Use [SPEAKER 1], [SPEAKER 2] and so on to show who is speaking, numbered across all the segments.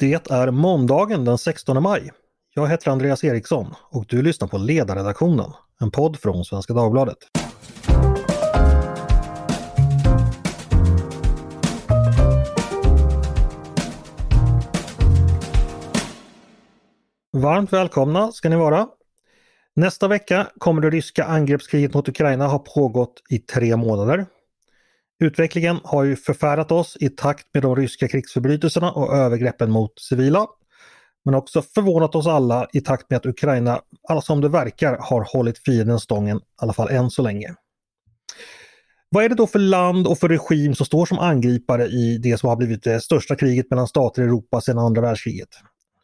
[SPEAKER 1] Det är måndagen den 16 maj. Jag heter Andreas Eriksson och du lyssnar på Ledarredaktionen, en podd från Svenska Dagbladet. Varmt välkomna ska ni vara. Nästa vecka kommer det ryska angreppskriget mot Ukraina ha pågått i tre månader. Utvecklingen har ju förfärat oss i takt med de ryska krigsförbrytelserna och övergreppen mot civila. Men också förvånat oss alla i takt med att Ukraina, som det verkar, har hållit fienden stången, i alla fall än så länge. Vad är det då för land och för regim som står som angripare i det som har blivit det största kriget mellan stater i Europa sedan andra världskriget?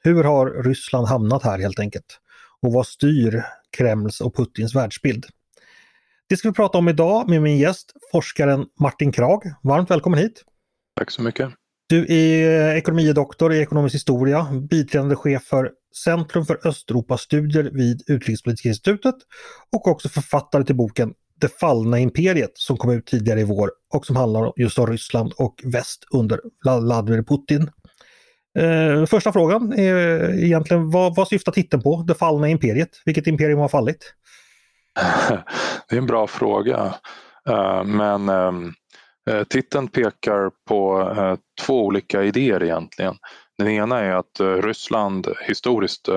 [SPEAKER 1] Hur har Ryssland hamnat här helt enkelt? Och vad styr Kremls och Putins världsbild? Det ska vi prata om idag med min gäst, forskaren Martin Krag. Varmt välkommen hit!
[SPEAKER 2] Tack så mycket!
[SPEAKER 1] Du är ekonomidoktor i ekonomisk historia, biträdande chef för Centrum för Östeuropastudier vid Utrikespolitiska institutet och också författare till boken Det fallna imperiet som kom ut tidigare i vår och som handlar just om Ryssland och väst under Vladimir Putin. Eh, första frågan är egentligen vad, vad syftar titeln på? Det fallna imperiet? Vilket imperium har fallit?
[SPEAKER 2] Det är en bra fråga. Eh, men ehm, eh, titeln pekar på eh, två olika idéer egentligen. Den ena är att Ryssland historiskt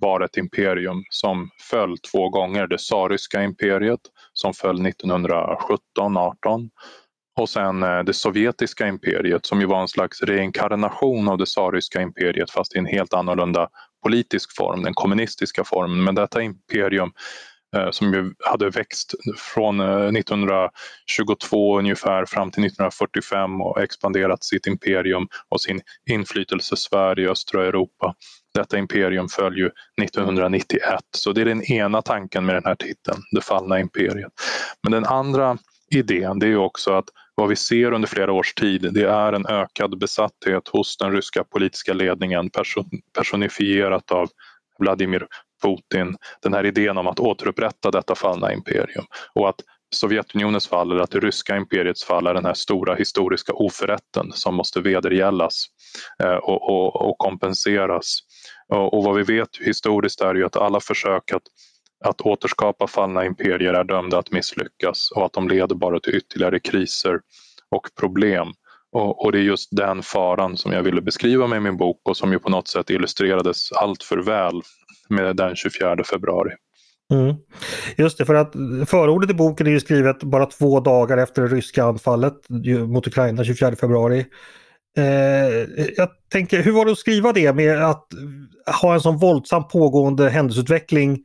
[SPEAKER 2] var ett imperium som föll två gånger. Det tsarryska imperiet som föll 1917-18 och sen det sovjetiska imperiet som ju var en slags reinkarnation av det tsarryska imperiet fast i en helt annorlunda politisk form, den kommunistiska formen. Men detta imperium Eh, som ju hade växt från eh, 1922 ungefär fram till 1945 och expanderat sitt imperium och sin inflytelsesfär i östra Europa. Detta imperium föll ju 1991 så det är den ena tanken med den här titeln, det fallna imperiet. Men den andra idén det är också att vad vi ser under flera års tid det är en ökad besatthet hos den ryska politiska ledningen personifierat av Vladimir Putin. Den här idén om att återupprätta detta fallna imperium och att Sovjetunionens fall eller att det ryska imperiets fall är den här stora historiska oförrätten som måste vedergällas eh, och, och, och kompenseras. Och, och, vad vi vet historiskt är ju att alla försök att att återskapa fallna imperier är dömda att misslyckas och att de leder bara till ytterligare kriser och problem. Och, och, det är just den faran som jag ville beskriva med min bok och som ju på något sätt illustrerades allt för väl med den 24 februari.
[SPEAKER 1] Mm. Just det, för att förordet i boken är ju skrivet bara två dagar efter det ryska anfallet mot Ukraina 24 februari. Eh, jag tänker, hur var det att skriva det med att ha en sån våldsam pågående händelseutveckling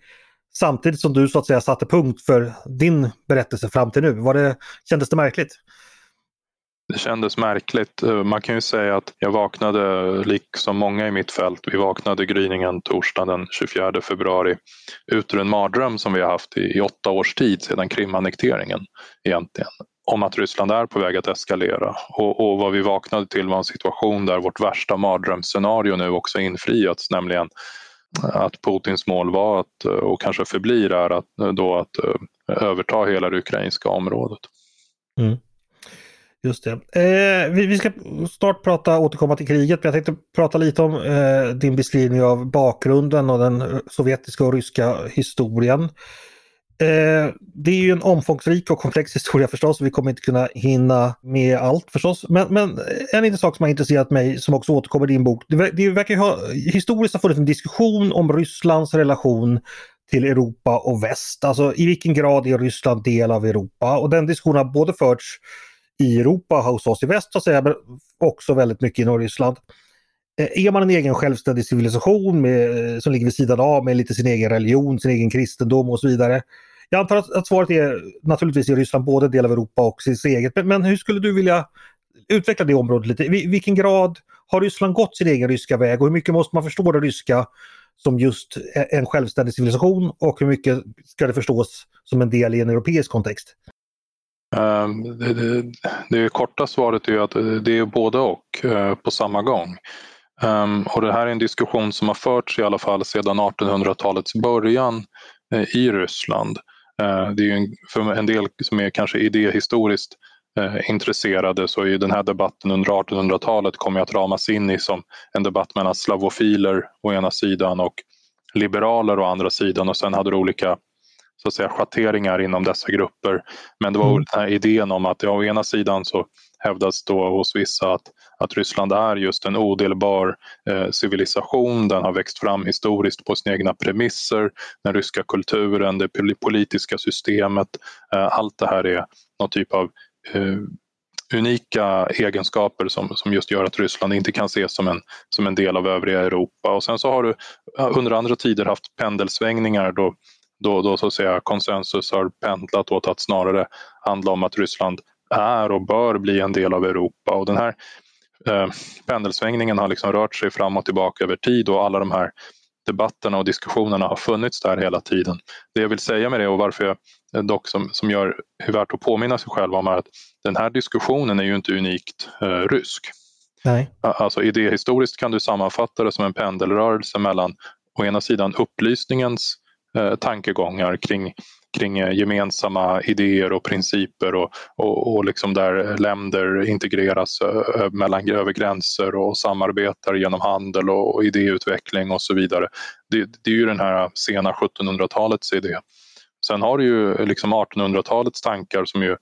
[SPEAKER 1] samtidigt som du så att säga satte punkt för din berättelse fram till nu. Var det, kändes det märkligt?
[SPEAKER 2] Det kändes märkligt. Eh, man kan ju säga att jag vaknade, liksom många i mitt fält, vi vaknade gryningen torsdagen den 24 februari ut ur en mardröm som vi har haft i, i åtta års tid sedan Krimannekteringen egentligen om att Ryssland är på väg att eskalera och, och vad vi vaknade till var en situation där vårt värsta mardrömsscenario nu också infriats, nämligen att Putins mål var att, eh, och kanske förblir är att, eh, då att överta hela det ukrainska området. Mm.
[SPEAKER 1] Just det. Eh, vi, vi, ska snart prata, återkomma till kriget, men jag tänkte prata lite om eh, din beskrivning av bakgrunden och den eh, sovjetiska och ryska historien. Eh, det är ju en omfångsrik och komplex historia förstås. Vi kommer inte kunna hinna med allt förstås. Men, men en liten sak som har intresserat mig som också återkommer i din bok. Det, det verkar ha, historiskt ha funnits en diskussion om Rysslands relation till Europa och väst. Alltså i vilken grad är Ryssland del av Europa? Och den diskussionen har både förts i Europa hos oss i väst så att säga, men också väldigt mycket i Ryssland. Eh, är man en egen självständig civilisation med, eh, som ligger vid sidan av med lite sin egen religion, sin egen kristendom och så vidare. Jag antar att, att svaret är naturligtvis i Ryssland både del av Europa och sitt eget. Men, men, hur skulle du vilja utveckla det området lite? I vilken grad har Ryssland gått sin egen ryska väg och hur mycket måste man förstå det ryska som just en självständig civilisation och hur mycket ska det förstås som en del i en europeisk kontext?
[SPEAKER 2] Ehm, det, det, det, korta svaret är att det är både och eh, på samma gång. Ehm, och det här är en diskussion som har förts i alla fall sedan 1800-talets början eh, i Ryssland. Ehm, det är en, för en del som är kanske idéhistoriskt eh, intresserade så är den här debatten under 1800-talet kommer att ramas in i som en debatt mellan slavofiler å ena sidan och liberaler å andra sidan och sen hade du olika så att säga, schatteringar inom dessa grupper. Men det var mm. den här idén om att ja, å ena sidan så hävdas då hos vissa att, att Ryssland är just en odelbar eh, civilisation. Den har växt fram historiskt på sina egna premisser. Den ryska kulturen, det politiska systemet. Eh, allt det här är någon typ av eh, unika egenskaper som, som just gör att Ryssland inte kan ses som en, som en del av övriga Europa. Och sen så har du under andra tider haft pendelsvängningar då, då, då så att säga konsensus har pendlat åt att snarare handla om att Ryssland är och bör bli en del av Europa. Och den här eh, pendelsvängningen har liksom rört sig fram och tillbaka över tid och alla de här debatterna och diskussionerna har funnits där hela tiden. Det jag vill säga med det och varför jag dock som, som gör är värt att påminna sig själv om är att den här diskussionen är ju inte unikt eh, rysk.
[SPEAKER 1] Nej.
[SPEAKER 2] Alltså idéhistoriskt kan du sammanfatta det som en pendelrörelse mellan å ena sidan upplysningens eh, Eh, tankegångar kring kring eh, gemensamma idéer och principer och, och, och liksom där länder integreras eh, mellan, över gränser och samarbetar genom handel och idéutveckling och så vidare. Det, det är ju den här sena 1700-talets idé. Sen har du ju liksom 1800-talets tankar som ju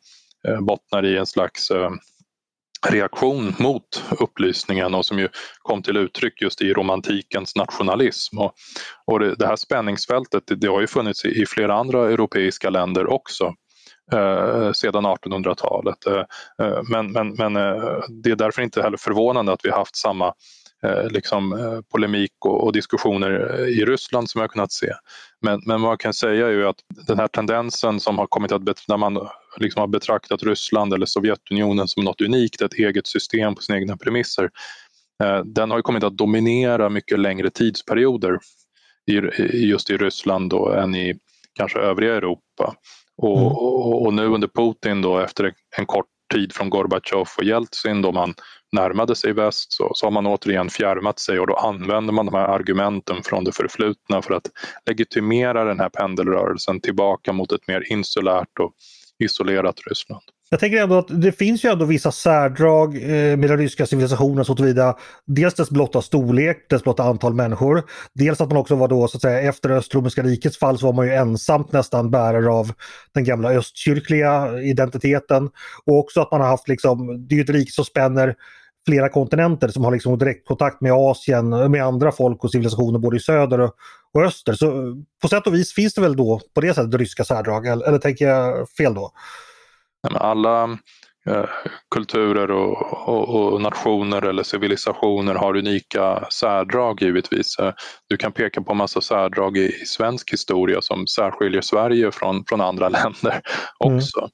[SPEAKER 2] bottnar i en slags reaktion mot upplysningen och som ju kom till uttryck just i romantikens nationalism. Och, och det, det här spänningsfältet det, det, har ju funnits i, i flera andra europeiska länder också eh, sedan 1800-talet. Eh, eh, men men, men eh, det är därför inte heller förvånande att vi har haft samma Eh, liksom, eh, polemik och, och, diskussioner i Ryssland som jag kunnat se. Men, men vad man kan säga är ju att den här tendensen som har kommit att, när man liksom har betraktat Ryssland eller Sovjetunionen som något unikt, ett eget system på sina egna premisser, eh, den har kommit att dominera mycket längre tidsperioder i, just i Ryssland då, än i kanske övriga Europa. Och, mm. och, och, nu under Putin då efter en kort tid från Gorbatjov och Jeltsin då man närmade sig väst så, så har man återigen fjärmat sig och då använder man de här argumenten från det förflutna för att legitimera den här pendelrörelsen tillbaka mot ett mer insulärt och isolerat Ryssland.
[SPEAKER 1] Jag tänker ändå att det finns ju ändå vissa särdrag eh, med den ryska civilisationen så tillvida dels dess blotta storlek, dess blotta antal människor. Dels att man också var då så att säga efter Östromerska rikets fall så var man ju ensamt nästan bärare av den gamla östkyrkliga identiteten. Och också att man har haft liksom, det är ju ett rike som spänner flera kontinenter som har liksom direktkontakt med Asien, med andra folk och civilisationer både i söder och, och öster. Så på sätt och vis finns det väl då på det sättet ryska särdrag, eller, eller tänker jag fel då?
[SPEAKER 2] Alla eh, kulturer och, och, och, nationer eller civilisationer har unika särdrag givetvis. Eh, du kan peka på massa särdrag i, i svensk historia som särskiljer Sverige från, från andra länder också. Mm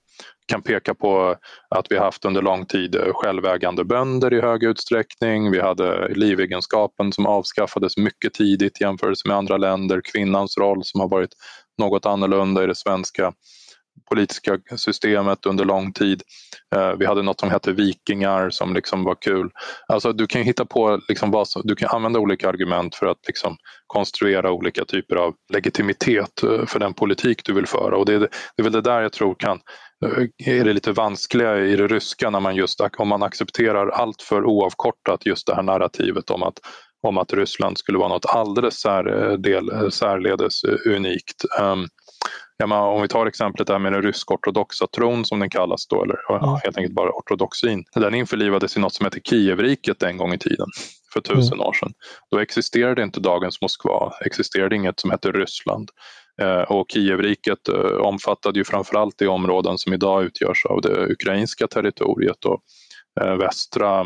[SPEAKER 2] kan peka på att vi haft under lång tid eh, självägande bönder i hög utsträckning. Vi hade livegenskapen som avskaffades mycket tidigt i jämförelse med andra länder. Kvinnans roll som har varit något annorlunda i det svenska politiska systemet under lång tid. Eh, vi hade något som hette vikingar som liksom var kul. Alltså du kan hitta på, liksom vad du kan använda olika argument för att liksom konstruera olika typer av legitimitet eh, för den politik du vill föra och det är, det är väl det där jag tror kan är det lite vanskliga i det ryska när man just om man accepterar allt för oavkortat just det här narrativet om att om att Ryssland skulle vara något alldeles särdel, särledes unikt. Um, Ja, men om vi tar exemplet där med den rysk-ortodoxa tron som den kallas då, eller ja. helt enkelt bara ortodoxin. Den införlivades i något som heter Kievriket en gång i tiden, för tusen mm. år sedan. Då existerade inte dagens Moskva, existerade inget som hette Ryssland. Eh, och Kievriket eh, omfattade ju framförallt de områden som idag utgörs av det ukrainska territoriet och eh, västra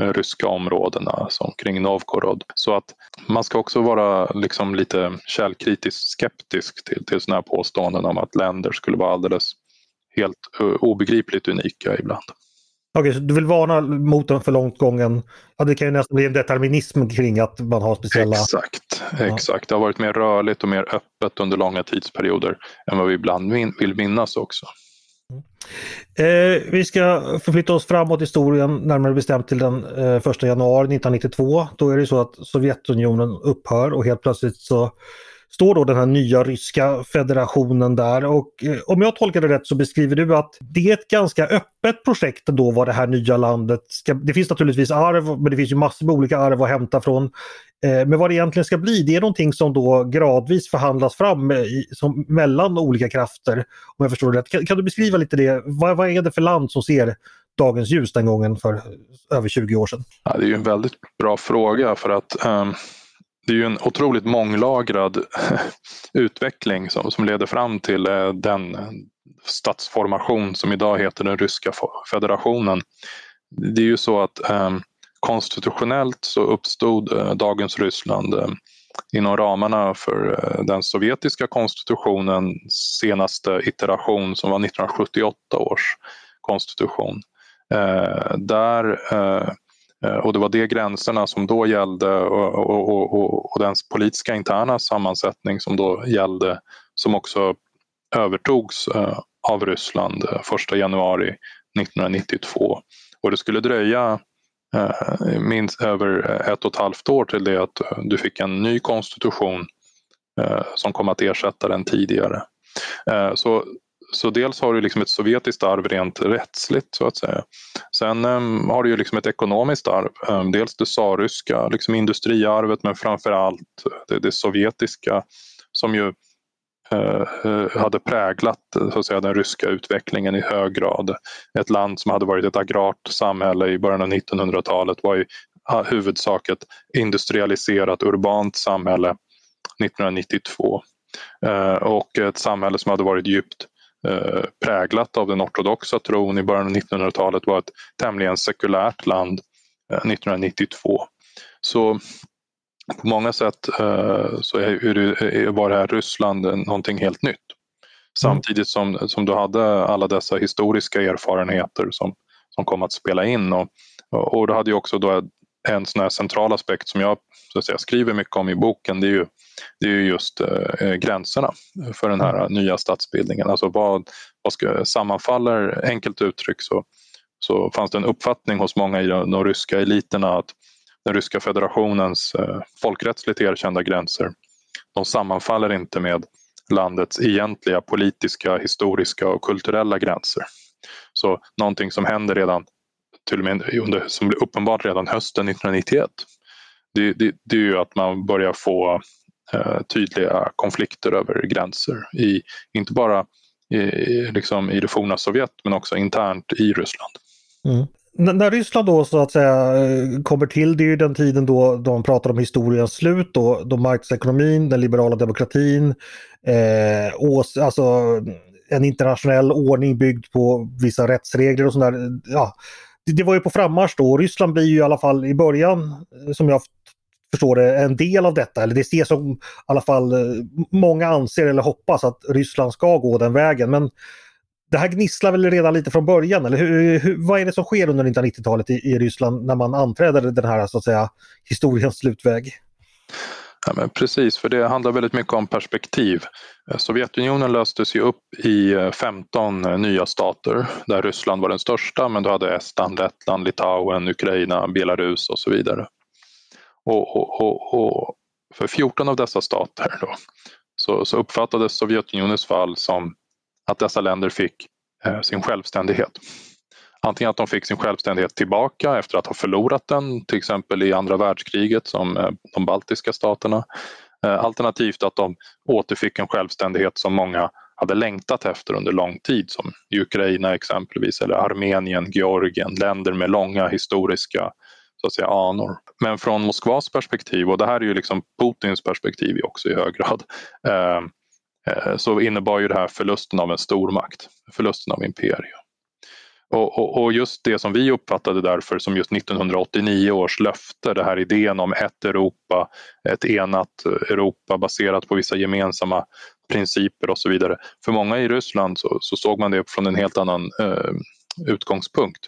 [SPEAKER 2] ryska områdena alltså som kring Novgorod. Så att man ska också vara liksom lite källkritiskt skeptisk till, till sådana här påståenden om att länder skulle vara alldeles helt obegripligt unika ibland.
[SPEAKER 1] Okej, så du vill varna mot en för långt gången... Ja, det kan ju nästan bli en determinism kring att man har speciella...
[SPEAKER 2] Exakt, exakt. Det har varit mer rörligt och mer öppet under långa tidsperioder än vad vi ibland vill minnas också.
[SPEAKER 1] Eh, vi ska förflytta oss framåt i historien, närmare bestämt till den eh, 1 januari 1992. Då är det så att Sovjetunionen upphör och helt plötsligt så står då den här nya ryska federationen där och eh, om jag tolkar det rätt så beskriver du att det är ett ganska öppet projekt då vad det här nya landet ska... Det finns naturligtvis arv men det finns ju massor med olika arv att hämta från. Eh, men vad det egentligen ska bli det är någonting som då gradvis förhandlas fram i, som, mellan olika krafter. Om jag förstår det rätt. Kan, kan, du beskriva lite det? Vad, vad är det för land som ser dagens ljus den gången för över 20 år sedan?
[SPEAKER 2] Ja, det är ju en väldigt bra fråga för att um, det är ju en otroligt månglagrad utveckling som, som leder fram till eh, den statsformation som idag heter den ryska federationen. Det är ju så att ehm, konstitutionellt så uppstod eh, dagens Ryssland eh, inom ramarna för den sovjetiska konstitutionens senaste iteration som var 1978 års konstitution. Där, Eh, och det var de gränserna som då gällde och, och, och, och den politiska interna sammansättning som då gällde som också övertogs eh, av Ryssland eh, 1 januari 1992. Och det skulle dröja minst över ett och ett halvt år till det att du fick en ny konstitution som kom att ersätta den tidigare. Så så dels har du liksom ett sovjetiskt arv rent rättsligt så att säga. Sen um, har du ju liksom ett ekonomiskt arv. Um, dels det tsarryska liksom industriarvet men framförallt det, det sovjetiska som ju uh, hade präglat så att säga, den ryska utvecklingen i hög grad. Ett land som hade varit ett agrart samhälle i början av 1900-talet var i huvudsak ett industrialiserat urbant samhälle 1992. Eh, och ett samhälle som hade varit djupt Eh, präglat av den ortodoxa tron i början av 1900-talet var ett tämligen sekulärt land 1992. Eh, så på många sätt eh, så var det här Ryssland någonting helt nytt. Samtidigt som, som du hade alla dessa historiska erfarenheter som, som kom att spela in. Och, och du hade ju också då en sån här central aspekt som jag så att säga, skriver mycket om i boken. Det är ju det är just eh, gränserna för den här mm. nya statsbildningen. Alltså vad, vad ska, sammanfaller, enkelt uttryckt så, så fanns det en uppfattning hos många i de ryska eliterna att den ryska federationens eh, folkrättsligt erkända gränser de sammanfaller inte med landets egentliga politiska, historiska och kulturella gränser. Så någonting som händer redan, till och med under, som blir uppenbart redan hösten 1991, det, det, det är ju att man börjar få Eh, tydliga konflikter över gränser. I, inte bara i, liksom i det forna Sovjet men också internt i Ryssland.
[SPEAKER 1] Mm. när Ryssland då så att säga eh, kommer till, det är ju den tiden då de pratar om historiens slut då, då marknadsekonomin, den liberala demokratin, eh, ås, alltså en internationell ordning byggd på vissa rättsregler och sådär. Ja, det, var ju på frammarsch då. Ryssland blir ju i alla fall i början, eh, som jag förstår det, en del av detta. Eller det ses som i alla fall eh, många anser eller hoppas att Ryssland ska gå den vägen. Men det här gnisslar väl redan lite från början? Eller hur, hur, vad är det som sker under 1990-talet i, i, Ryssland när man anträder den här så att säga historiens slutväg?
[SPEAKER 2] Ja, men precis, för det handlar väldigt mycket om perspektiv. Eh, Sovjetunionen löstes ju upp i eh, 15 eh, nya stater där Ryssland var den största men du hade Estland, Lettland, Litauen, Ukraina, Belarus och så vidare. Och, och, och, och, för 14 av dessa stater då, så, så uppfattades Sovjetunionens fall som att dessa länder fick eh, sin självständighet. Antingen att de fick sin självständighet tillbaka efter att ha förlorat den, till exempel i andra världskriget som eh, de baltiska staterna. Eh, alternativt att de återfick en självständighet som många hade längtat efter under lång tid som Ukraina exempelvis eller Armenien, Georgien, länder med långa historiska så att säga, anor. Men från Moskvas perspektiv, och det här är ju liksom Putins perspektiv också i hög grad, eh, eh, så innebar ju det här förlusten av en stormakt, förlusten av imperium. Och, och, och, just det som vi uppfattade därför som just 1989 års löfte, det här idén om ett Europa, ett enat Europa baserat på vissa gemensamma principer och så vidare. För många i Ryssland så, så såg man det från en helt annan eh, utgångspunkt.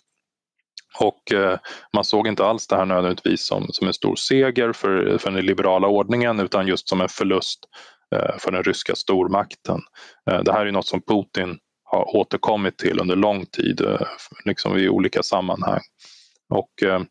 [SPEAKER 2] Och eh, man såg inte alls det här nödvändigtvis som, som en stor seger för, för den liberala ordningen utan just som en förlust eh, för den ryska stormakten. Eh, det här är något som Putin har återkommit till under lång tid eh, liksom i olika sammanhang. Och, eh,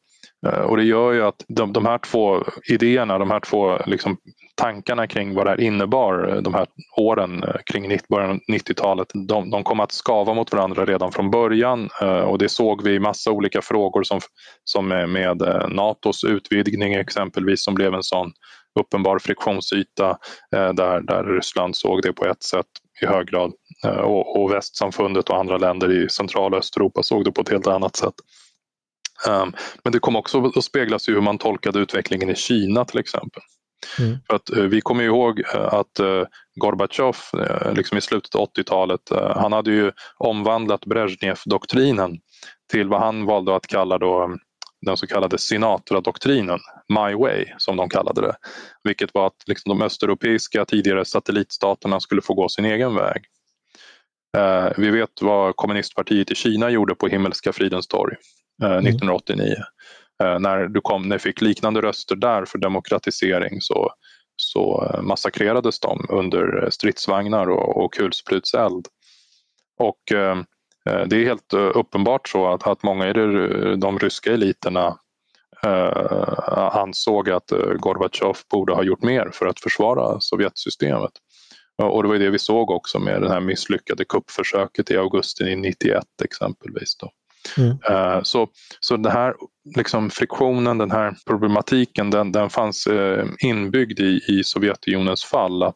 [SPEAKER 2] och det gör ju att de, de här två idéerna, de här två liksom tankarna kring vad det här innebar eh, de här åren kring början av 90-talet, de, de kom att skava mot varandra redan från början och det såg vi i massa olika frågor som, som med Natos utvidgning exempelvis som blev en sån uppenbar friktionsyta där, där Ryssland såg det på ett sätt i hög grad och, och västsamfundet och andra länder i central och Östeuropa såg det på ett helt annat sätt. Um, men det kom också att speglas i hur man tolkade utvecklingen i Kina till exempel. Mm. För att, uh, vi kommer ihåg uh, att Gorbatjov liksom i slutet av 80-talet, han hade ju omvandlat Brezhnev-doktrinen till vad han valde att kalla då um, den så kallade Sinatra-doktrinen, My Way som de kallade det. Vilket var att liksom de östeuropeiska tidigare satellitstaterna skulle få gå sin egen väg. Vi vet vad kommunistpartiet i Kina gjorde på Himmelska fridens torg. 1989. Mm. Eh, när du kom, när fick liknande röster där för demokratisering så, så eh, massakrerades de under stridsvagnar och, och kulsprutseld. Och eh, det är helt uppenbart så att, att många i de ryska eliterna eh, ansåg att Gorbatjov borde ha gjort mer för att försvara Sovjetsystemet. Och det var det vi såg också med det här misslyckade kuppförsöket i augusti 91 exempelvis. Då. Mm. Eh, så, så den här liksom friktionen, den här problematiken, den, den fanns eh, inbyggd i, i Sovjetunionens fall. Att,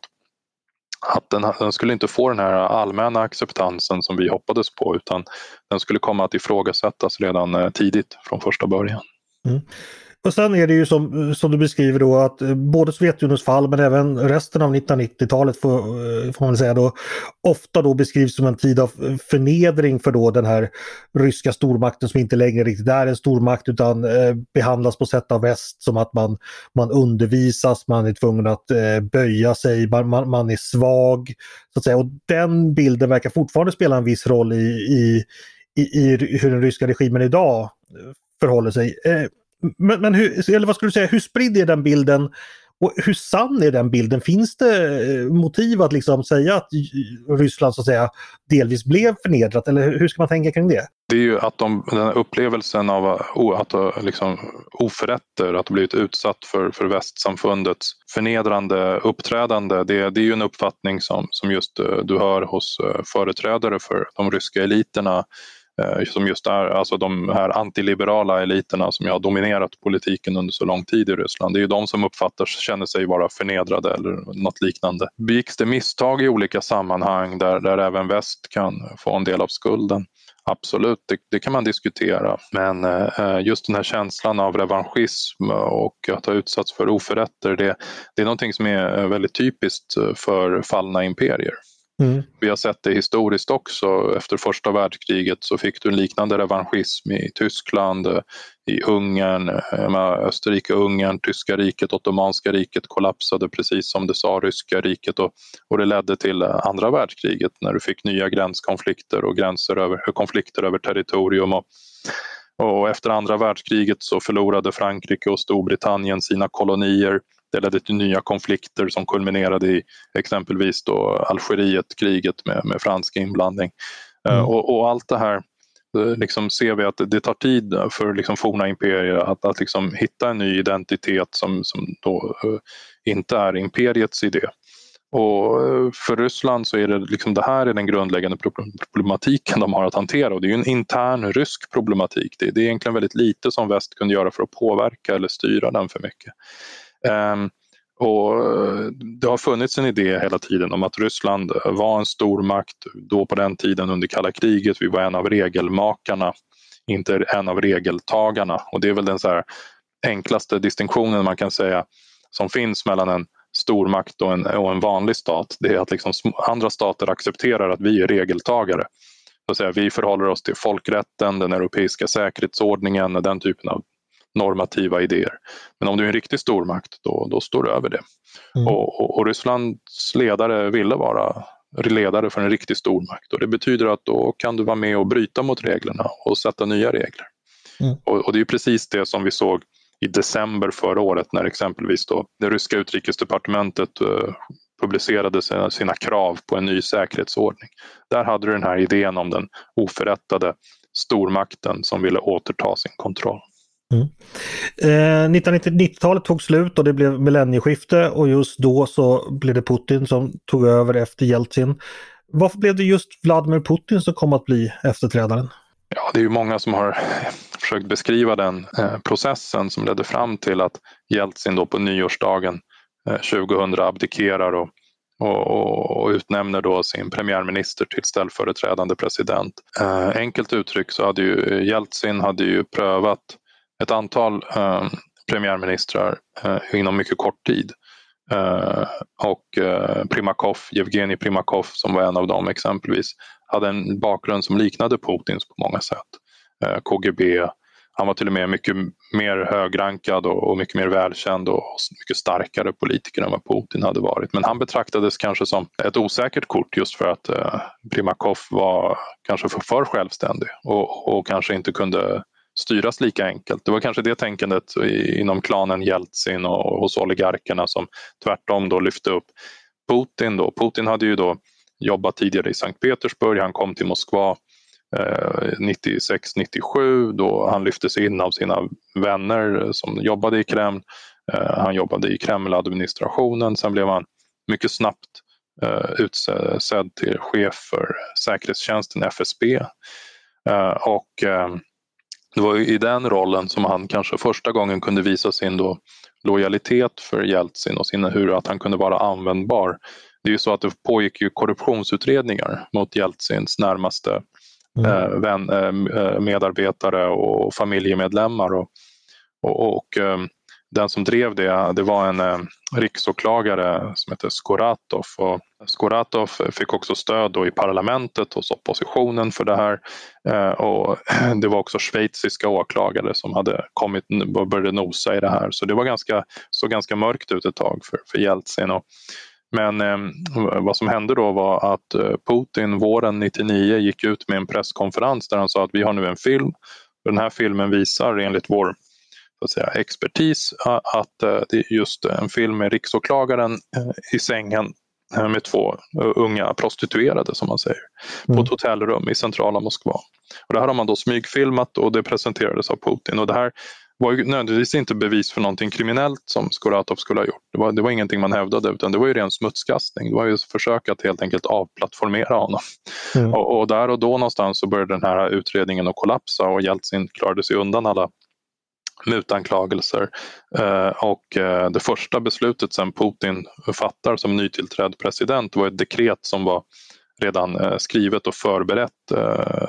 [SPEAKER 2] att den, den, skulle inte få den här allmänna acceptansen som vi hoppades på utan den skulle komma att ifrågasättas redan eh, tidigt från första början. Mm.
[SPEAKER 1] Och sen är det ju som, som du beskriver då att eh, både Sovjetunionens fall men även resten av 1990-talet får, eh, får man säga då ofta då beskrivs som en tid av förnedring för då den här ryska stormakten som inte längre riktigt är en stormakt utan eh, behandlas på sätt av väst som att man, man undervisas, man är tvungen att eh, böja sig, man, man, man, är svag. Så att säga. Och den bilden verkar fortfarande spela en viss roll i, i, i, i hur den ryska regimen idag eh, förhåller sig. Eh, men, men hur, eller vad skulle du säga, hur spridd är den bilden? Och hur sann är den bilden? Finns det eh, motiv att liksom säga att Ryssland så att säga delvis blev förnedrat eller hur ska man tänka kring det?
[SPEAKER 2] Det är ju att de, den här upplevelsen av eh, att eh, liksom, oförrätter, att ha blivit utsatt för, för västsamfundets förnedrande uppträdande, det, det är ju en uppfattning som, som just du hör hos företrädare för de ryska eliterna Eh, som just är alltså de här antiliberala eliterna som har dominerat politiken under så lång tid i Ryssland. Det är ju de som uppfattar, känner sig vara förnedrade eller något liknande. Begicks det misstag i olika sammanhang där, där även väst kan få en del av skulden? Absolut, det, det, kan man diskutera. Men eh, just den här känslan av revanschism och att ha utsatts för oförrätter, det, det är någonting som är eh, väldigt typiskt eh, för fallna imperier. Mm. Vi har sett det historiskt också. Efter första världskriget så fick du en liknande revanschism i Tyskland, i Ungern, eh, Österrike, Ungern, Tyska riket, Ottomanska riket kollapsade precis som det sa Ryska riket och, och det ledde till andra världskriget när du fick nya gränskonflikter och gränser över, konflikter över territorium. Och, och efter andra världskriget så förlorade Frankrike och Storbritannien sina kolonier det ledde till nya konflikter som kulminerade i exempelvis då Algerietkriget med, med fransk inblandning. Eh, mm. Och, och, allt det här eh, liksom ser vi att det tar tid för liksom forna imperier att, att liksom hitta en ny identitet som, som då uh, inte är imperiets idé. Och för Ryssland så är det liksom det här är den grundläggande problematiken de har att hantera och det är en intern rysk problematik. Det är egentligen väldigt lite som väst kunde göra för att påverka eller styra den för mycket. Ehm, och eh, det har funnits en idé hela tiden om att Ryssland eh, var en stormakt då på den tiden under kalla kriget. Vi var en av regelmakarna, inte en av regeltagarna. Och det är väl den så enklaste distinktionen man kan säga som finns mellan en stormakt och en, och en vanlig stat. Det är att liksom andra stater accepterar att vi är regeltagare. Så att säga, vi förhåller oss till folkrätten, den europeiska säkerhetsordningen och den typen av normativa idéer. Men om du är en riktig stormakt då, då står du över det. Mm. Och, och, och, Rysslands ledare ville vara ledare för en riktig stormakt och det betyder att då kan du vara med och bryta mot reglerna och sätta nya regler. Mm. Och, och, det är precis det som vi såg i december förra året när exempelvis då det ryska utrikesdepartementet uh, publicerade sina, sina krav på en ny säkerhetsordning. Där hade du den här idén om den oförrättade stormakten som ville återta sin kontroll.
[SPEAKER 1] Mm. Eh, 1990-talet tog slut och det blev millennieskifte och just då så blev det Putin som tog över efter Jeltsin. Varför blev det just Vladimir Putin som kom att bli efterträdaren?
[SPEAKER 2] Ja, det är ju många som har försökt beskriva den eh, processen som ledde fram till att Jeltsin då på nyårsdagen eh, 2000 abdikerar och, och, och, utnämner då sin premiärminister till ställföreträdande president. Eh, enkelt uttryckt så hade ju Jeltsin hade ju prövat ett antal eh, premiärministrar eh, inom mycket kort tid. Eh, och eh, Primakov, Evgenij Primakov som var en av dem exempelvis, hade en bakgrund som liknade Putins på många sätt. Eh, KGB, han var till och med mycket mer högrankad och, och, mycket mer välkänd och mycket starkare politiker än vad Putin hade varit. Men han betraktades kanske som ett osäkert kort just för att eh, Primakov var kanske för, för självständig och, och kanske inte kunde styras lika enkelt. Det var kanske det tänkandet inom klanen Jeltsin och hos oligarkerna som tvärtom då lyfte upp Putin. Då. Putin hade ju då jobbat tidigare i Sankt Petersburg, han kom till Moskva eh, 96-97 då han lyftes in av sina vänner som jobbade i Kreml. Eh, han jobbade i Kremladministrationen, sen blev han mycket snabbt eh, utsedd till chef för säkerhetstjänsten FSB. Eh, och eh, det var i den rollen som han kanske första gången kunde visa sin då lojalitet för Jeltsin och sin, hur att han kunde vara användbar. Det är ju så att det pågick ju korruptionsutredningar mot Jeltsins närmaste mm. eh, vän, eh, medarbetare och familjemedlemmar. Och, och, och eh, den som drev det, det var en eh, riksåklagare som hette Skoratov. Och Skoratov fick också stöd då i parlamentet hos oppositionen för det här. Eh, och det var också schweiziska åklagare som hade kommit och började nosa i det här. Så det var ganska, såg ganska mörkt ut ett tag för, för Jeltsin. Och, men eh, vad som hände då var att eh, Putin våren 99 gick ut med en presskonferens där han sa att vi har nu en film. Den här filmen visar enligt vår att säga, expertis att det är just en film med riksåklagaren eh, i sängen med två unga prostituerade som man säger, mm. på ett hotellrum i centrala Moskva. Och det här har man då smygfilmat och det presenterades av Putin. Och det här var ju nödvändigtvis inte bevis för någonting kriminellt som Skoratov skulle ha gjort. Det var, det var ingenting man hävdade utan det var ju ren smutskastning. Det var ju försök att helt enkelt avplattformera honom. Mm. Och, och, där och då någonstans så började den här utredningen att kollapsa och Jeltsin klarade sig undan alla mutanklagelser. Eh, och eh, det första beslutet sen Putin fattar som nytillträdd president var ett dekret som var redan eh, skrivet och förberett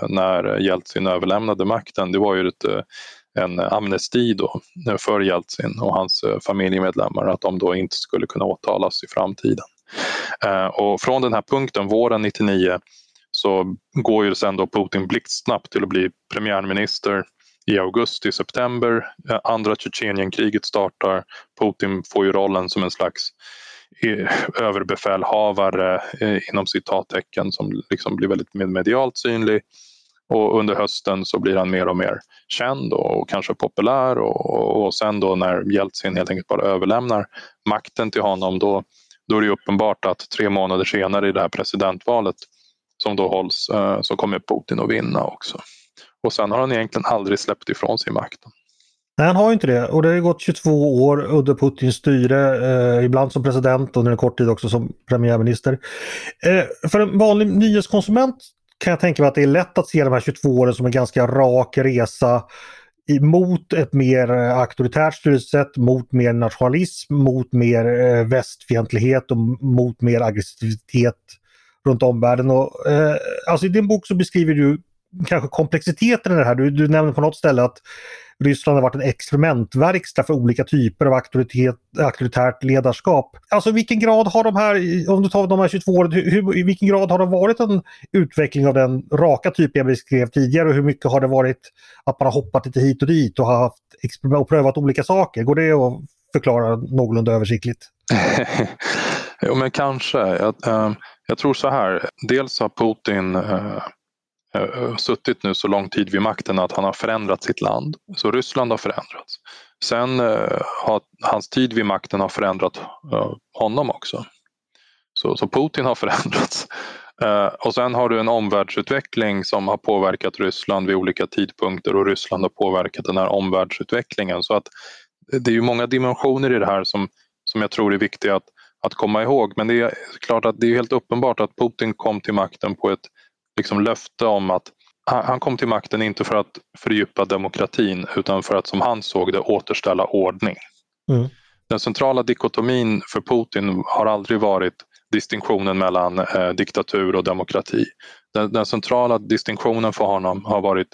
[SPEAKER 2] när Jeltsin överlämnade makten. Det var ju ett, en amnesti då för Jeltsin och hans familjemedlemmar att de då inte skulle kunna åtalas i framtiden. Och från den här punkten, våren 99, så går ju sen då Putin blixtsnabbt till att bli premiärminister i augusti, september. Andra Tjetjenienkriget startar. Putin får ju rollen som en slags eh, överbefälhavare eh, inom citattecken som liksom blir väldigt medialt synlig. Och under hösten så blir han mer och mer känd och kanske populär och, och sen då när Jeltsin helt enkelt bara överlämnar makten till honom då, då är det uppenbart att tre månader senare i det här presidentvalet som då hålls eh, så kommer Putin att vinna också. Och sen har han egentligen aldrig släppt ifrån sig makten.
[SPEAKER 1] Nej, han har inte det. Och det har gått 22 år under Putins styre, eh, ibland som president och under en kort tid också som premiärminister. Eh, för en vanlig nyhetskonsument kan jag tänka mig att det är lätt att se de här 22 åren som en ganska rak resa mot ett mer eh, auktoritärt styrelsesätt, mot mer nationalism, mot mer eh, västfientlighet och mot mer aggressivitet runt omvärlden. Och, eh, alltså I din bok så beskriver du kanske komplexiteten i det här. Du, du nämnde på något ställe att Ryssland har varit en experimentverkstad för olika typer av auktoritet, auktoritärt ledarskap. Alltså vilken grad har de här, om du tar de här 22 åren, hur, i vilken grad har det varit en utveckling av den raka typ jag beskrev tidigare och hur mycket har det varit att man har hoppat lite hit och dit och haft och prövat olika saker? Går det att förklara någorlunda översiktligt?
[SPEAKER 2] jo men kanske. Jag, äh, jag, tror så här, dels har Putin äh, Eh, eh, suttit nu så lång tid vid makten att han har förändrat sitt land. Så Ryssland har förändrats. Sen eh, har hans tid vid makten har förändrat honom också. Så, så Putin har förändrats. Och sen har du en omvärldsutveckling som har påverkat Ryssland vid olika tidpunkter och Ryssland har påverkat den här omvärldsutvecklingen. Så att det är ju många dimensioner i det här som, som jag tror är viktiga att, att komma ihåg. Men det är klart att det är helt uppenbart att Putin kom till makten på ett liksom, löfte om att han kom till makten inte för att fördjupa demokratin utan för att som han såg det återställa ordning. Mm. Den centrala dikotomin för Putin har aldrig varit distinktionen mellan eh, diktatur och demokrati. Den, den, centrala distinktionen för honom har varit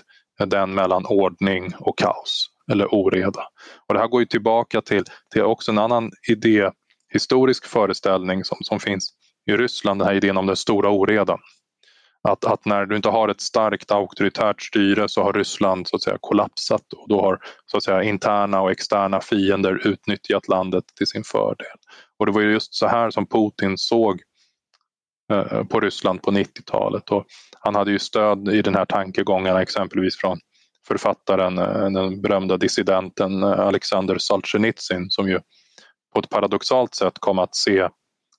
[SPEAKER 2] den mellan ordning och kaos eller oreda. Och det här går ju tillbaka till, till också en annan idé, historisk föreställning som, som finns i Ryssland, den här idén om den stora oredan. Att, att, när du inte har ett starkt auktoritärt styre så har Ryssland så att säga kollapsat och då har så att säga interna och externa fiender utnyttjat landet till sin fördel. Och det var just så här som Putin såg eh, på Ryssland på 90-talet och han hade ju stöd i den här tankegången exempelvis från författaren, eh, den berömda dissidenten eh, Alexander Solzhenitsyn som ju på ett paradoxalt sätt kom att se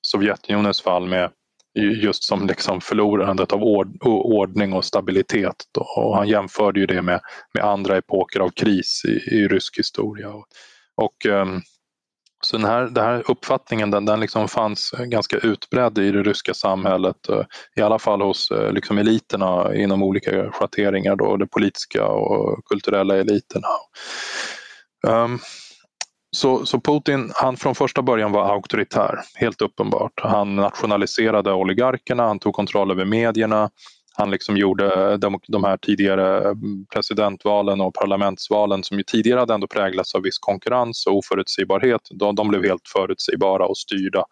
[SPEAKER 2] Sovjetunionens fall med just som liksom förlorandet av ord, ordning och stabilitet. Då. Och han jämförde ju det med, med andra epoker av kris i, i rysk historia. Och, och ehm, så den här, den här uppfattningen den, den liksom fanns ganska utbredd i det ryska samhället, eh, i alla fall hos eh, liksom eliterna inom olika schatteringar, då, de politiska och kulturella eliterna. Um, så, så Putin, han från första början var auktoritär, helt uppenbart. Han nationaliserade oligarkerna, han tog kontroll över medierna, han liksom gjorde de, de här tidigare presidentvalen och parlamentsvalen som ju tidigare hade ändå präglats av viss konkurrens och oförutsägbarhet. De, de blev helt förutsägbara och styrda.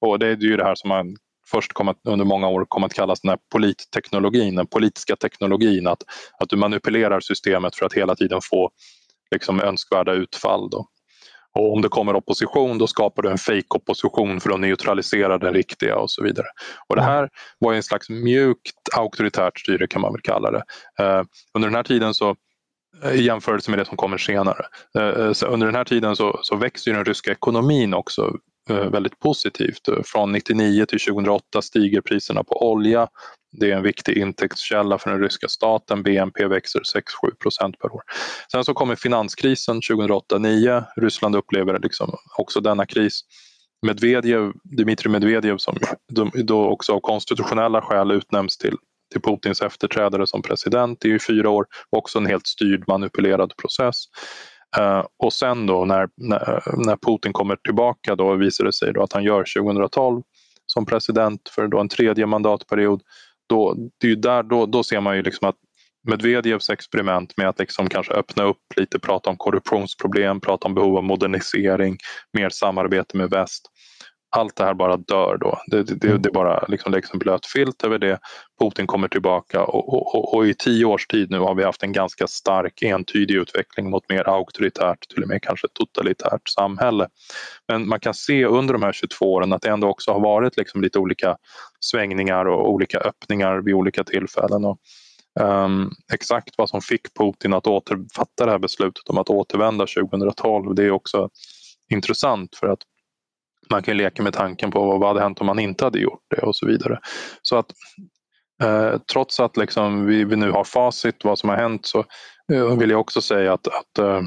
[SPEAKER 2] Och det är ju det här som man först kommit, under många år kom att kallas den här politteknologin, den politiska teknologin, att, att du manipulerar systemet för att hela tiden få liksom önskvärda utfall. Då. Och om det kommer opposition då skapar du en fake-opposition för att neutralisera den riktiga och så vidare. Och det här var en slags mjukt auktoritärt styre kan man väl kalla det. Uh, under den här tiden så i jämförelse med det som kommer senare. Uh, under den här tiden så, så växer den ryska ekonomin också väldigt positivt. Från 99 till 2008 stiger priserna på olja det är en viktig intäktskälla för den ryska staten. BNP växer 6-7 procent per år. Sen så kommer finanskrisen 2008-2009. Ryssland upplever liksom också denna kris. Medvedev, Dmitrij Medvedev som då också av konstitutionella skäl utnämns till, till Putins efterträdare som president i fyra år. Också en helt styrd manipulerad process. Uh, och sen då när, när, när, Putin kommer tillbaka då visar det sig då att han gör 2012 som president för då en tredje mandatperiod då, det är där, då, då ser man ju liksom att Medvedevs experiment med att liksom kanske öppna upp lite, prata om korruptionsproblem, prata om behov av modernisering, mer samarbete med väst allt det här bara dör då. Det, det, mm. det bara liksom läggs en blöt filt över det. Putin kommer tillbaka och, och, och, och, i tio års tid nu har vi haft en ganska stark entydig utveckling mot mer auktoritärt, till och med kanske totalitärt samhälle. Men man kan se under de här 22 åren att det ändå också har varit liksom lite olika svängningar och olika öppningar vid olika tillfällen. Och, um, exakt vad som fick Putin att återfatta det här beslutet om att återvända 2012, det är också intressant för att man kan leka med tanken på vad hade hänt om man inte hade gjort det och så vidare. Så att eh, trots att liksom vi, vi, nu har facit vad som har hänt så eh, vill jag också säga att, att eh,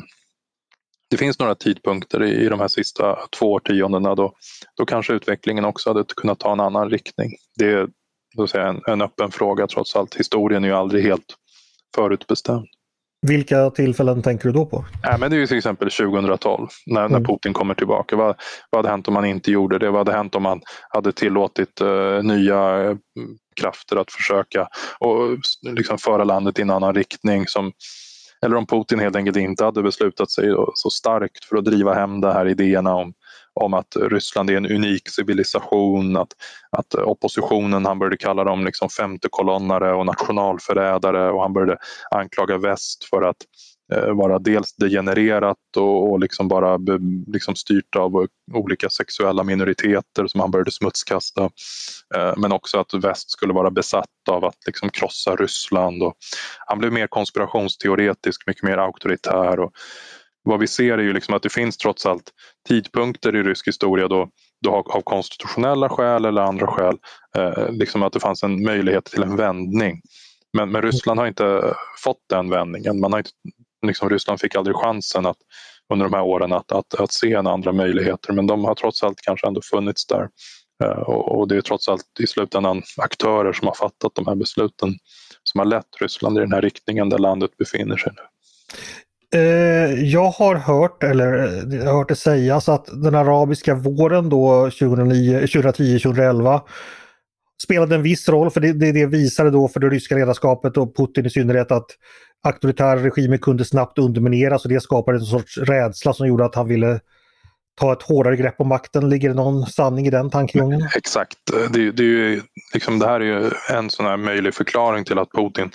[SPEAKER 2] det finns några tidpunkter i, i de här sista två årtiondena då, då kanske utvecklingen också hade kunnat ta en annan riktning. Det är då en, en öppen fråga trots allt. Historien är ju aldrig helt förutbestämd.
[SPEAKER 1] Vilka tillfällen tänker du då på?
[SPEAKER 2] Ja, men det är ju till exempel 2012 när, mm. när Putin kommer tillbaka. Vad, vad hade hänt om man inte gjorde det? Vad hade hänt om man hade tillåtit uh, nya uh, krafter att försöka och liksom föra landet i en annan riktning? Som, eller om Putin helt enkelt inte hade beslutat sig så starkt för att driva hem de här idéerna om om att Ryssland är en unik civilisation, att, att oppositionen, han började kalla dem liksom femtekolonnare och nationalförrädare och han började anklaga väst för att eh, vara dels degenererat och, och liksom bara be, liksom styrt av olika sexuella minoriteter som han började smutskasta. Eh, men också att väst skulle vara besatt av att liksom krossa Ryssland. Och han blev mer konspirationsteoretisk, mycket mer auktoritär. Och, vad vi ser är ju liksom att det finns trots allt tidpunkter i rysk historia då, då av konstitutionella skäl eller andra skäl, eh, liksom att det fanns en möjlighet till en vändning. Men, men Ryssland har inte fått den vändningen. Man har inte, liksom, Ryssland fick aldrig chansen att under de här åren att, att, att se en andra möjligheter men de har trots allt kanske ändå funnits där. Eh, och, och det är trots allt i slutändan aktörer som har fattat de här besluten som har lett Ryssland i den här riktningen där landet befinner sig nu.
[SPEAKER 1] Eh, jag har hört, eller eh, jag har hört det sägas att den arabiska våren då 2010-2011 spelade en viss roll för det, det, det visade då för det ryska ledarskapet och Putin i synnerhet att auktoritära regimer kunde snabbt undermineras och det skapade en sorts rädsla som gjorde att han ville ta ett hårdare grepp om makten. Ligger det någon sanning i den tankegången?
[SPEAKER 2] Exakt. Det, det, är ju, liksom, det här är ju en sån här möjlig förklaring till att Putin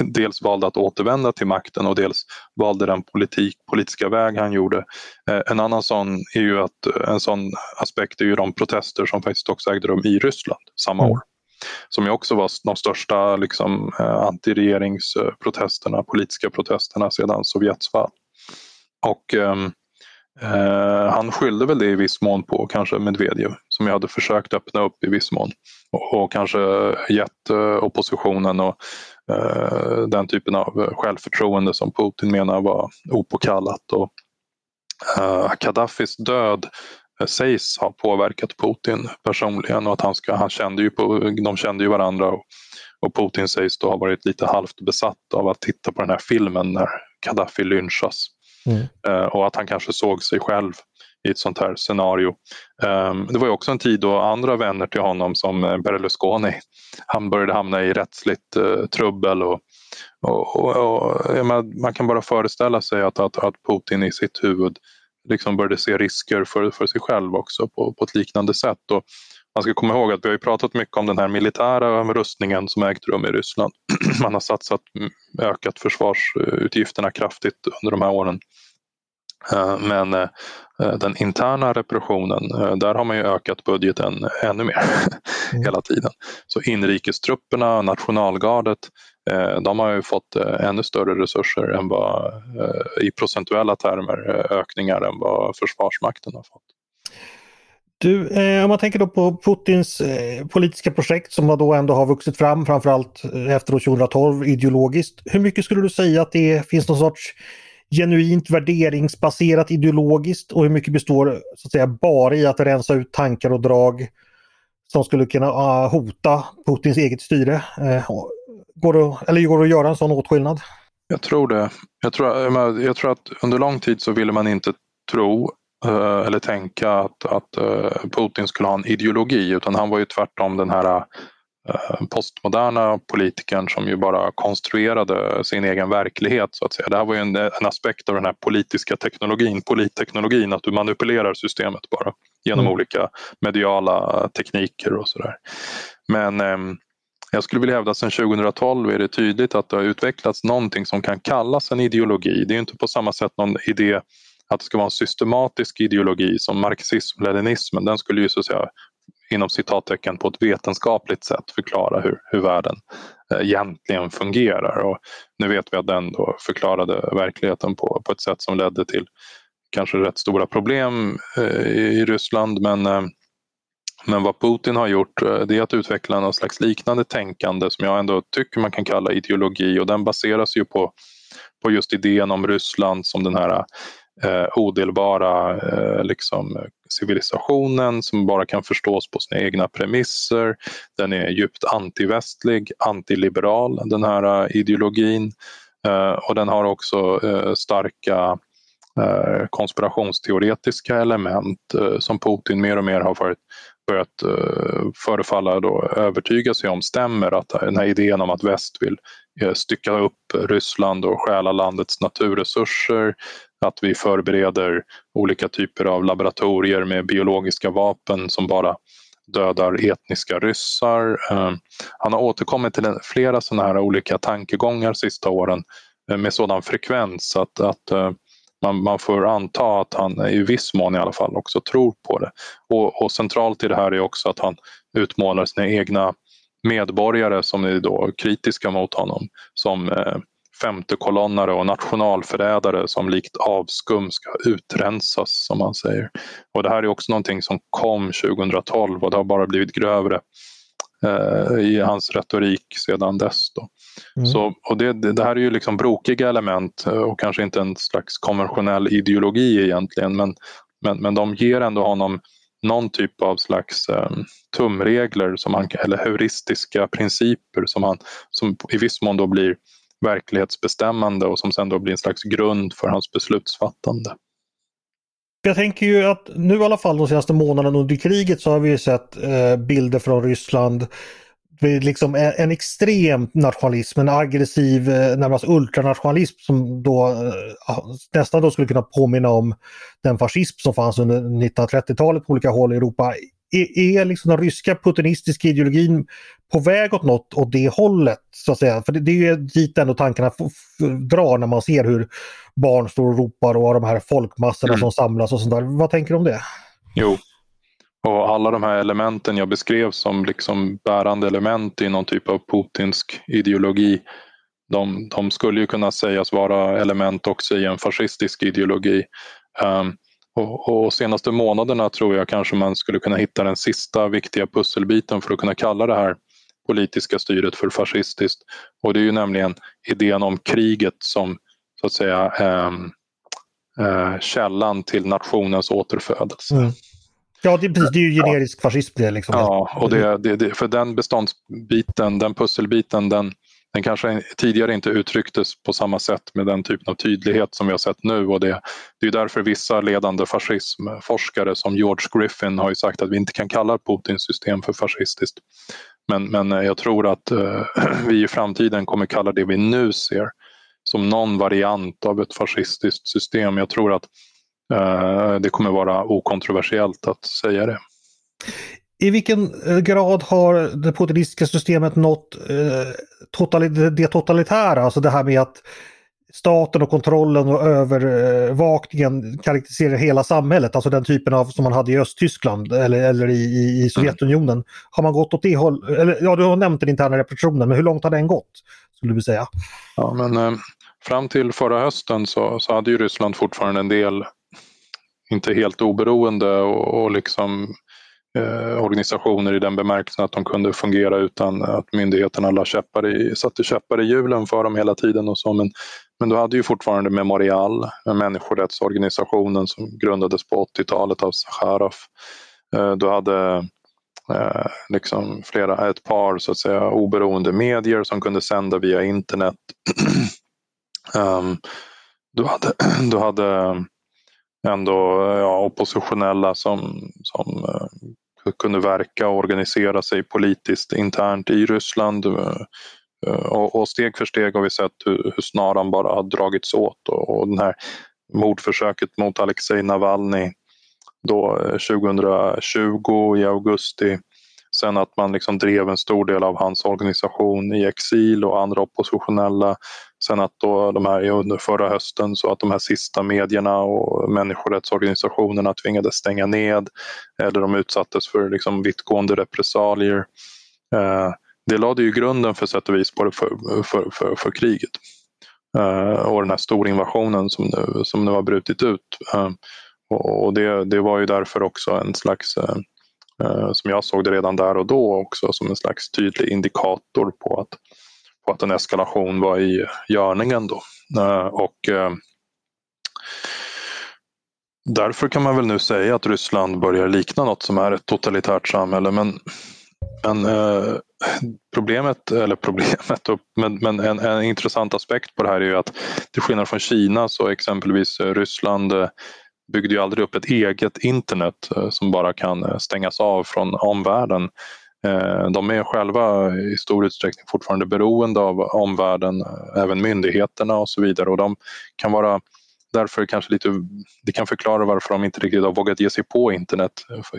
[SPEAKER 2] dels valde att återvända till makten och dels valde den politik, politiska väg han gjorde. Eh, en annan sån är ju att en sån aspekt är ju de protester som faktiskt också ägde rum i Ryssland samma mm. år. Som ju också var de största liksom, eh, antiregeringsprotesterna, politiska protesterna sedan Sovjets fall. Och um, Eh, han skyllde väl det i viss mån på kanske Medvedev som jag hade försökt öppna upp i viss mån och, och kanske gett eh, oppositionen och eh, den typen av självförtroende som Putin menar var opåkallat. Och, eh, Gaddafis död eh, sägs ha påverkat Putin personligen och att han, ska, han kände ju på, de kände ju varandra och, och Putin sägs då ha varit lite halvt besatt av att titta på den här filmen när Gaddafi lynchas. Mm. Eh, och att han kanske såg sig själv i ett sånt här scenario. Ehm, det var ju också en tid då andra vänner till honom som eh, Berlusconi, han började hamna i rättsligt uh, trubbel och, och, och, och man kan bara föreställa sig att, att, att Putin i sitt huvud liksom började se risker för, för sig själv också på, på ett liknande sätt. Och man ska komma ihåg att vi har pratat mycket om den här militära rustningen som ägt rum i Ryssland. Man har satsat ökat försvarsutgifterna kraftigt under de här åren. Eh, men eh, den interna repressionen, eh, där har man ju ökat budgeten ännu mer mm. hela tiden. Så inrikestrupperna, nationalgardet, de har ju fått ännu större resurser än vad, i procentuella termer, ökningar än vad Försvarsmakten har fått.
[SPEAKER 1] Du, eh, om man tänker då på Putins eh, politiska projekt som då ändå har vuxit fram framförallt eh, efter 2012 ideologiskt. Hur mycket skulle du säga att det finns någon sorts genuint värderingsbaserat ideologiskt och hur mycket består så att säga bara i att rensa ut tankar och drag som skulle kunna uh, hota Putins eget styre? Eh, går det, eller går det att göra en sån åtskillnad?
[SPEAKER 2] Jag tror det. Jag tror, jag tror att under lång tid så ville man inte tro eller tänka att, att eh, Putin skulle ha en ideologi utan han var ju tvärtom den här eh, postmoderna politikern som ju bara konstruerade sin egen verklighet så att säga. Det här var ju en, en aspekt av den här politiska teknologin, politteknologin, att du manipulerar systemet bara genom mm. olika mediala tekniker och sådär. Men eh, jag skulle vilja hävda att sedan 2012 är det tydligt att det har utvecklats någonting som kan kallas en ideologi. Det är inte på samma sätt någon idé att det ska vara en systematisk ideologi som marxism-leninismen, den skulle ju så att säga inom citattecken på ett vetenskapligt sätt förklara hur, hur världen eh, egentligen fungerar. Och nu vet vi att den då förklarade verkligheten på, på ett sätt som ledde till kanske rätt stora problem eh, i Ryssland men, eh, men vad Putin har gjort det är att utveckla någon slags liknande tänkande som jag ändå tycker man kan kalla ideologi och den baseras ju på, på just idén om Ryssland som den här eh, odelbara eh, liksom, civilisationen som bara kan förstås på sina egna premisser. Den är djupt antivästlig, antiliberal, den här eh, ideologin. Eh, och den har också eh, starka eh, konspirationsteoretiska element som Putin mer och mer har varit, börjat förefalla då övertyga sig om stämmer. Att den här idén om att väst vill stycka upp Ryssland och stjäla landets naturresurser att vi förbereder olika typer av laboratorier med biologiska vapen som bara dödar etniska ryssar. Eh, han har återkommit till flera sådana här olika tankegångar sista åren eh, med sådan frekvens att, att eh, man, man, får anta att han i viss mån i alla fall också tror på det. Och, och centralt i det här är också att han utmålar sina egna medborgare som är då kritiska mot honom som eh, femtekolonnare och nationalförrädare som likt avskum ska utrensas som man säger. Och det här är också någonting som kom 2012 och det har bara blivit grövre eh, i hans retorik sedan dess. Då. Mm. Så, och det, det, här är ju liksom brokiga element eh, och kanske inte en slags konventionell ideologi egentligen men, men, men de ger ändå honom någon typ av slags eh, tumregler som han, eller heuristiska principer som, han, som i viss mån då blir verklighetsbestämmande och som sen då blir en slags grund för hans beslutsfattande.
[SPEAKER 1] Jag tänker ju att nu i alla fall de senaste månaderna under kriget så har vi sett eh, bilder från Ryssland liksom en, en extrem nationalism, en aggressiv, eh, närmast ultranationalism som då eh, nästan då skulle kunna påminna om den fascism som fanns under 1930-talet på olika håll i Europa. Är, är liksom den ryska putinistiska ideologin på väg åt något åt det hållet? så att säga? För det, det är ju dit ändå tankarna drar när man ser hur barn står och ropar och de här folkmassorna mm. som samlas och sånt där. Vad tänker du om det?
[SPEAKER 2] Jo, och alla de här elementen jag beskrev som liksom bärande element i någon typ av putinsk ideologi, de, de skulle ju kunna sägas vara element också i en fascistisk ideologi. Um, och, och senaste månaderna tror jag kanske man skulle kunna hitta den sista viktiga pusselbiten för att kunna kalla det här politiska styret för fascistiskt. Och det är ju nämligen idén om kriget som så att säga um, uh, källan till nationens återfödelse. Mm.
[SPEAKER 1] Ja, det, precis, det är ju generisk ja. fascism det. Liksom.
[SPEAKER 2] Ja, och det, det, det, för den beståndsbiten, den pusselbiten, den, den kanske tidigare inte uttrycktes på samma sätt med den typen av tydlighet som vi har sett nu. Och det, det är därför vissa ledande fascismforskare som George Griffin har sagt att vi inte kan kalla Putins system för fascistiskt. Men, men eh, jag tror att eh, vi i framtiden kommer kalla det vi nu ser som någon variant av ett fascistiskt system. Jag tror att Eh, det kommer vara okontroversiellt att säga det.
[SPEAKER 1] I vilken eh, grad har det putinistiska systemet nått eh, det totalitära, alltså det här med att staten och kontrollen och övervakningen karaktäriserar hela samhället, alltså den typen av som man hade i Östtyskland eller, eller i, i, Sovjetunionen. Mm. Har man gått åt det hållet? Ja, du har nämnt den interna repressionen, men hur långt har den gått? Skulle du säga?
[SPEAKER 2] Ja, men eh, fram till förra hösten så, så hade ju Ryssland fortfarande en del inte helt oberoende och, och liksom eh, organisationer i den bemärkelsen att de kunde fungera utan att myndigheterna la käppar i, satte käppar i hjulen för dem hela tiden och så. Men, men du hade ju fortfarande Memorial, eh, människorättsorganisationen som grundades på 80-talet av Sacharov. Eh, du hade eh, liksom flera, ett par så att säga oberoende medier som kunde sända via internet. um, du hade, du hade ändå ja, oppositionella som, som uh, kunde verka och organisera sig politiskt internt i Ryssland. Uh, och, och, steg för steg har vi sett hur, hur snaran bara har dragits åt och, och den här mordförsöket mot Alexej Navalny då 2020 i augusti Sen att man liksom drev en stor del av hans organisation i exil och andra oppositionella. Sen att då de här under förra hösten så att de här sista medierna och människorättsorganisationerna tvingades stänga ned eller de utsattes för liksom vittgående repressalier. Eh, det lade ju grunden för sätt och vis för, för, för, för kriget eh, och den här storinvasionen som nu, som nu har brutit ut. Eh, och det, det var ju därför också en slags Eh, som jag såg det redan där och då också som en slags tydlig indikator på att, på att en eskalation var i görningen. Då. Eh, och, eh, därför kan man väl nu säga att Ryssland börjar likna något som är ett totalitärt samhälle. Men, men eh, problemet, eller problemet, men, men en, en, intressant aspekt på det här är ju att till skillnad från Kina så exempelvis Ryssland byggde ju aldrig upp ett eget internet eh, som bara kan eh, stängas av från omvärlden. Eh, de är själva i stor utsträckning fortfarande beroende av omvärlden, även myndigheterna och så vidare och de kan vara därför kanske lite, det kan förklara varför de inte riktigt har vågat ge sig på internet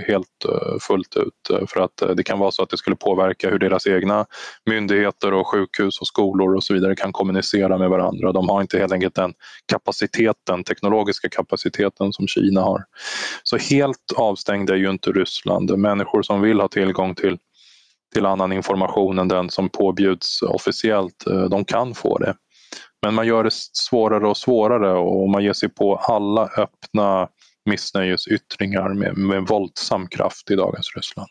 [SPEAKER 2] helt eh, fullt ut. Eh, för att eh, det kan vara så att det skulle påverka hur deras egna myndigheter och sjukhus och skolor och så vidare kan kommunicera med varandra. De har inte helt enkelt den kapaciteten, teknologiska kapaciteten som Kina har. Så helt avstängd är ju inte Ryssland. Människor som vill ha tillgång till till annan information än den som påbjuds officiellt, de kan få det. Men man gör det svårare och svårare och man ger sig på alla öppna missnöjesyttringar med, med våldsam kraft i dagens Ryssland.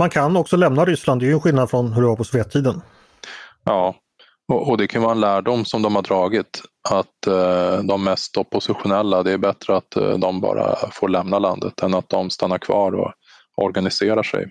[SPEAKER 1] Man kan också lämna Ryssland, det är ju en skillnad från hur det var på Sovjettiden.
[SPEAKER 2] Ja, och, och, det kan vara en lärdom som de har dragit att eh, de mest oppositionella, det är bättre att eh, de bara får lämna landet än att de stannar kvar och organiserar sig.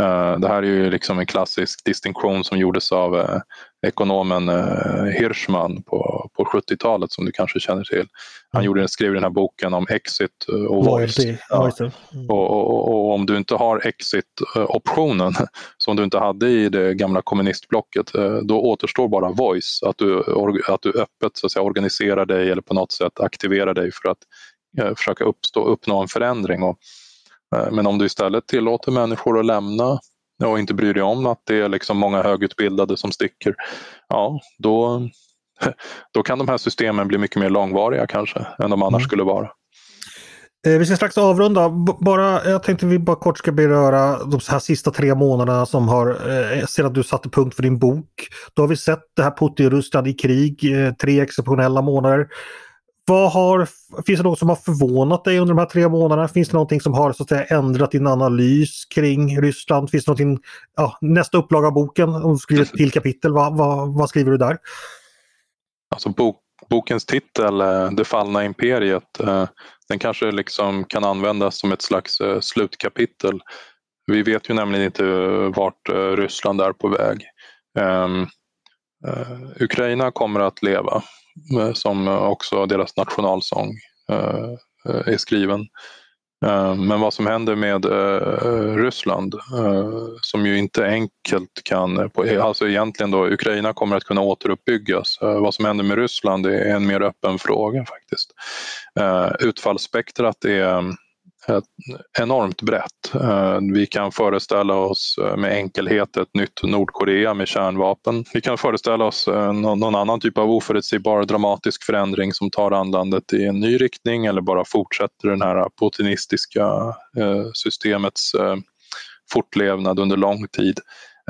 [SPEAKER 2] Eh, det här är ju liksom en klassisk distinktion som gjordes av eh, ekonomen eh, Hirschman på, på 70-talet som du kanske känner till. Han mm. gjorde, skrev den här boken om exit och voice. Ja. Mm. Och, och, och, om du inte har exit-optionen som du inte hade i det gamla kommunistblocket då återstår bara voice. Att du, att du öppet så att säga, organiserar dig eller på något sätt aktiverar dig för att försöka uppstå, uppnå en förändring. Och, Eh, men om du istället tillåter människor att lämna och inte bryr dig om att det är liksom många högutbildade som sticker, ja då, då kan de här systemen bli mycket mer långvariga kanske än de annars mm. skulle vara.
[SPEAKER 1] Eh, vi ska strax avrunda. Bara, jag tänkte vi bara kort ska beröra de här sista tre månaderna som har, eh, sedan du satte punkt för din bok. Då har vi sett det här Putin-rustad i krig, eh, tre exceptionella månader. Vad har, finns det något som har förvånat dig under de här tre månaderna? Finns det någonting som har så att säga, ändrat din analys kring Ryssland? Finns det någonting, ja, nästa upplaga av boken, om du skriver ett till kapitel, vad, vad, vad skriver du där?
[SPEAKER 2] Alltså bok, bokens titel, eh, Det fallna imperiet, eh, den kanske liksom kan användas som ett slags eh, slutkapitel. Vi vet ju nämligen inte vart Ryssland är på väg. Uh, Ukraina kommer att leva Eh, som också deras nationalsång eh, eh, är skriven. Men vad som händer med Ryssland, som ju inte enkelt kan, alltså egentligen då Ukraina kommer att kunna återuppbyggas. Vad som händer med Ryssland är en mer öppen fråga faktiskt. Utfallsspektrat är enormt brett. Eh, vi kan föreställa oss eh, med enkelhet ett nytt Nordkorea med kärnvapen. Vi kan föreställa oss eh, någon annan typ av oförutsägbar dramatisk förändring som tar anlandet i en ny riktning eller bara fortsätter den här putinistiska systemets fortlevnad under lång tid.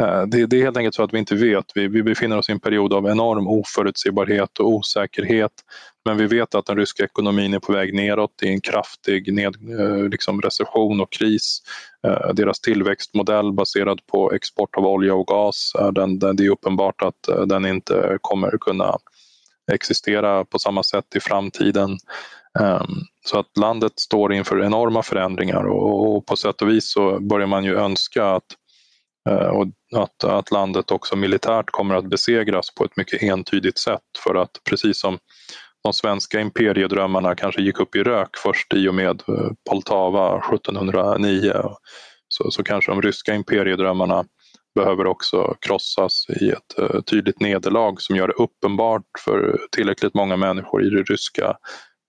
[SPEAKER 2] Eh, det, är helt enkelt så att vi inte vet. Vi, vi befinner oss i en period av enorm oförutsägbarhet och osäkerhet men vi vet att den ryska ekonomin är på väg neråt i en kraftig ned, eh, liksom recession och kris. Eh, deras tillväxtmodell baserad på export av olja och gas, den, den, det är uppenbart att den inte kommer kunna existera på samma sätt i framtiden. Ehm, så att landet står inför enorma förändringar och på sätt och vis så börjar man ju önska att, Eh, att, att landet också militärt kommer att besegras på ett mycket entydigt sätt för att precis som de svenska imperiedrömmarna kanske gick upp i rök först i och med eh, Poltava 1709 så, så kanske de ryska imperiedrömmarna behöver också krossas i ett uh, tydligt nederlag som gör det uppenbart för tillräckligt många människor i det ryska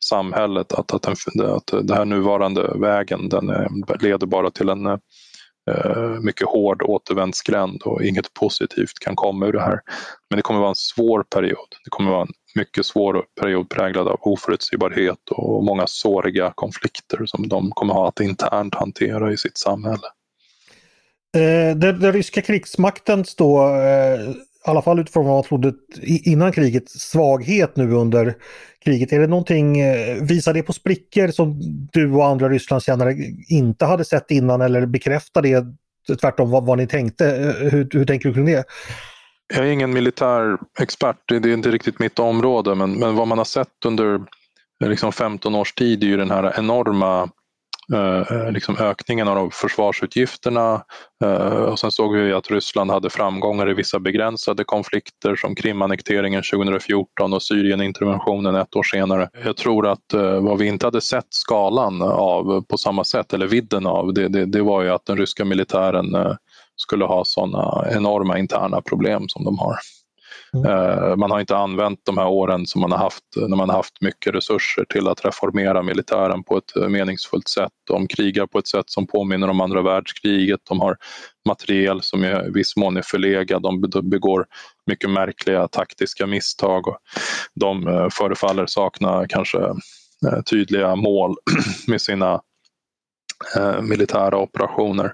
[SPEAKER 2] samhället att, att, den, att den här nuvarande vägen den leder bara till en uh, Eh, mycket hård återvändsgränd och inget positivt kan komma ur det här. Men det kommer vara en svår period. Det kommer vara en mycket svår period präglad av oförutsägbarhet och många såriga konflikter som de kommer ha att internt hantera i sitt samhälle.
[SPEAKER 1] Eh, den, ryska krigsmaktens då, eh, alla fall utifrån vad man trodde innan kriget, svaghet nu under kriget. Är det någonting, eh, visar det på sprickor som du och andra Rysslandskännare inte hade sett innan eller bekräftar det tvärtom vad, vad ni tänkte? Eh, hur, hur tänker du kring det?
[SPEAKER 2] Jag är ingen militär expert, det är inte riktigt mitt område, men, men vad man har sett under eh, liksom 15 års tid är ju den här enorma Eh, eh, liksom ökningen av försvarsutgifterna. Eh, och sen såg vi att Ryssland hade framgångar i vissa begränsade konflikter som Krimannekteringen 2014 och Syrieninterventionen ett år senare. Jag tror att eh, vad vi inte hade sett skalan av på samma sätt, eller vidden av, det, det, det var ju att den ryska militären eh, skulle ha sådana enorma interna problem som de har. Mm. Eh, man har inte använt de här åren som man har haft när man har haft mycket resurser till att reformera militären på ett eh, meningsfullt sätt. De krigar på ett sätt som påminner om andra världskriget. De har materiel som i viss mån är förlegad. De begår mycket märkliga taktiska misstag. Och de eh, förefaller sakna kanske tydliga mål med sina militära operationer.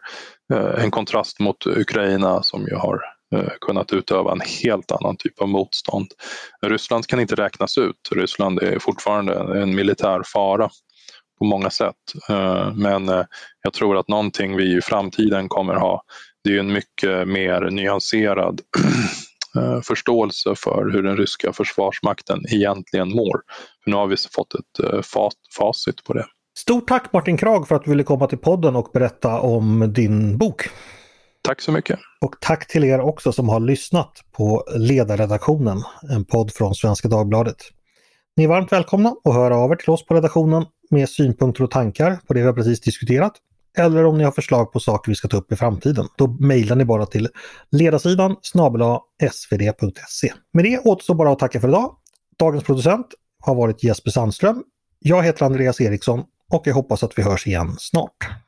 [SPEAKER 2] En kontrast mot Ukraina som ju har Eh, kunnat utöva en helt annan typ av motstånd. Ryssland kan inte räknas ut. Ryssland är fortfarande en militär fara på många sätt. Eh, men eh, jag tror att någonting vi i framtiden kommer ha, det är en mycket mer nyanserad förståelse för hur den ryska försvarsmakten egentligen mår. För nu har vi fått ett facit på det.
[SPEAKER 1] Stort tack Martin Krag för att du ville komma till podden och berätta om din bok.
[SPEAKER 2] Tack så mycket.
[SPEAKER 1] Och tack till er också som har lyssnat på Ledarredaktionen, en podd från Svenska Dagbladet. Ni är varmt välkomna att höra av er till oss på redaktionen med synpunkter och tankar på det vi har precis diskuterat. Eller om ni har förslag på saker vi ska ta upp i framtiden. Då mejlar ni bara till ledarsidan snabela svd.se. Med det återstår bara att tacka för idag. Dagens producent har varit Jesper Sandström. Jag heter Andreas Eriksson och jag hoppas att vi hörs igen snart.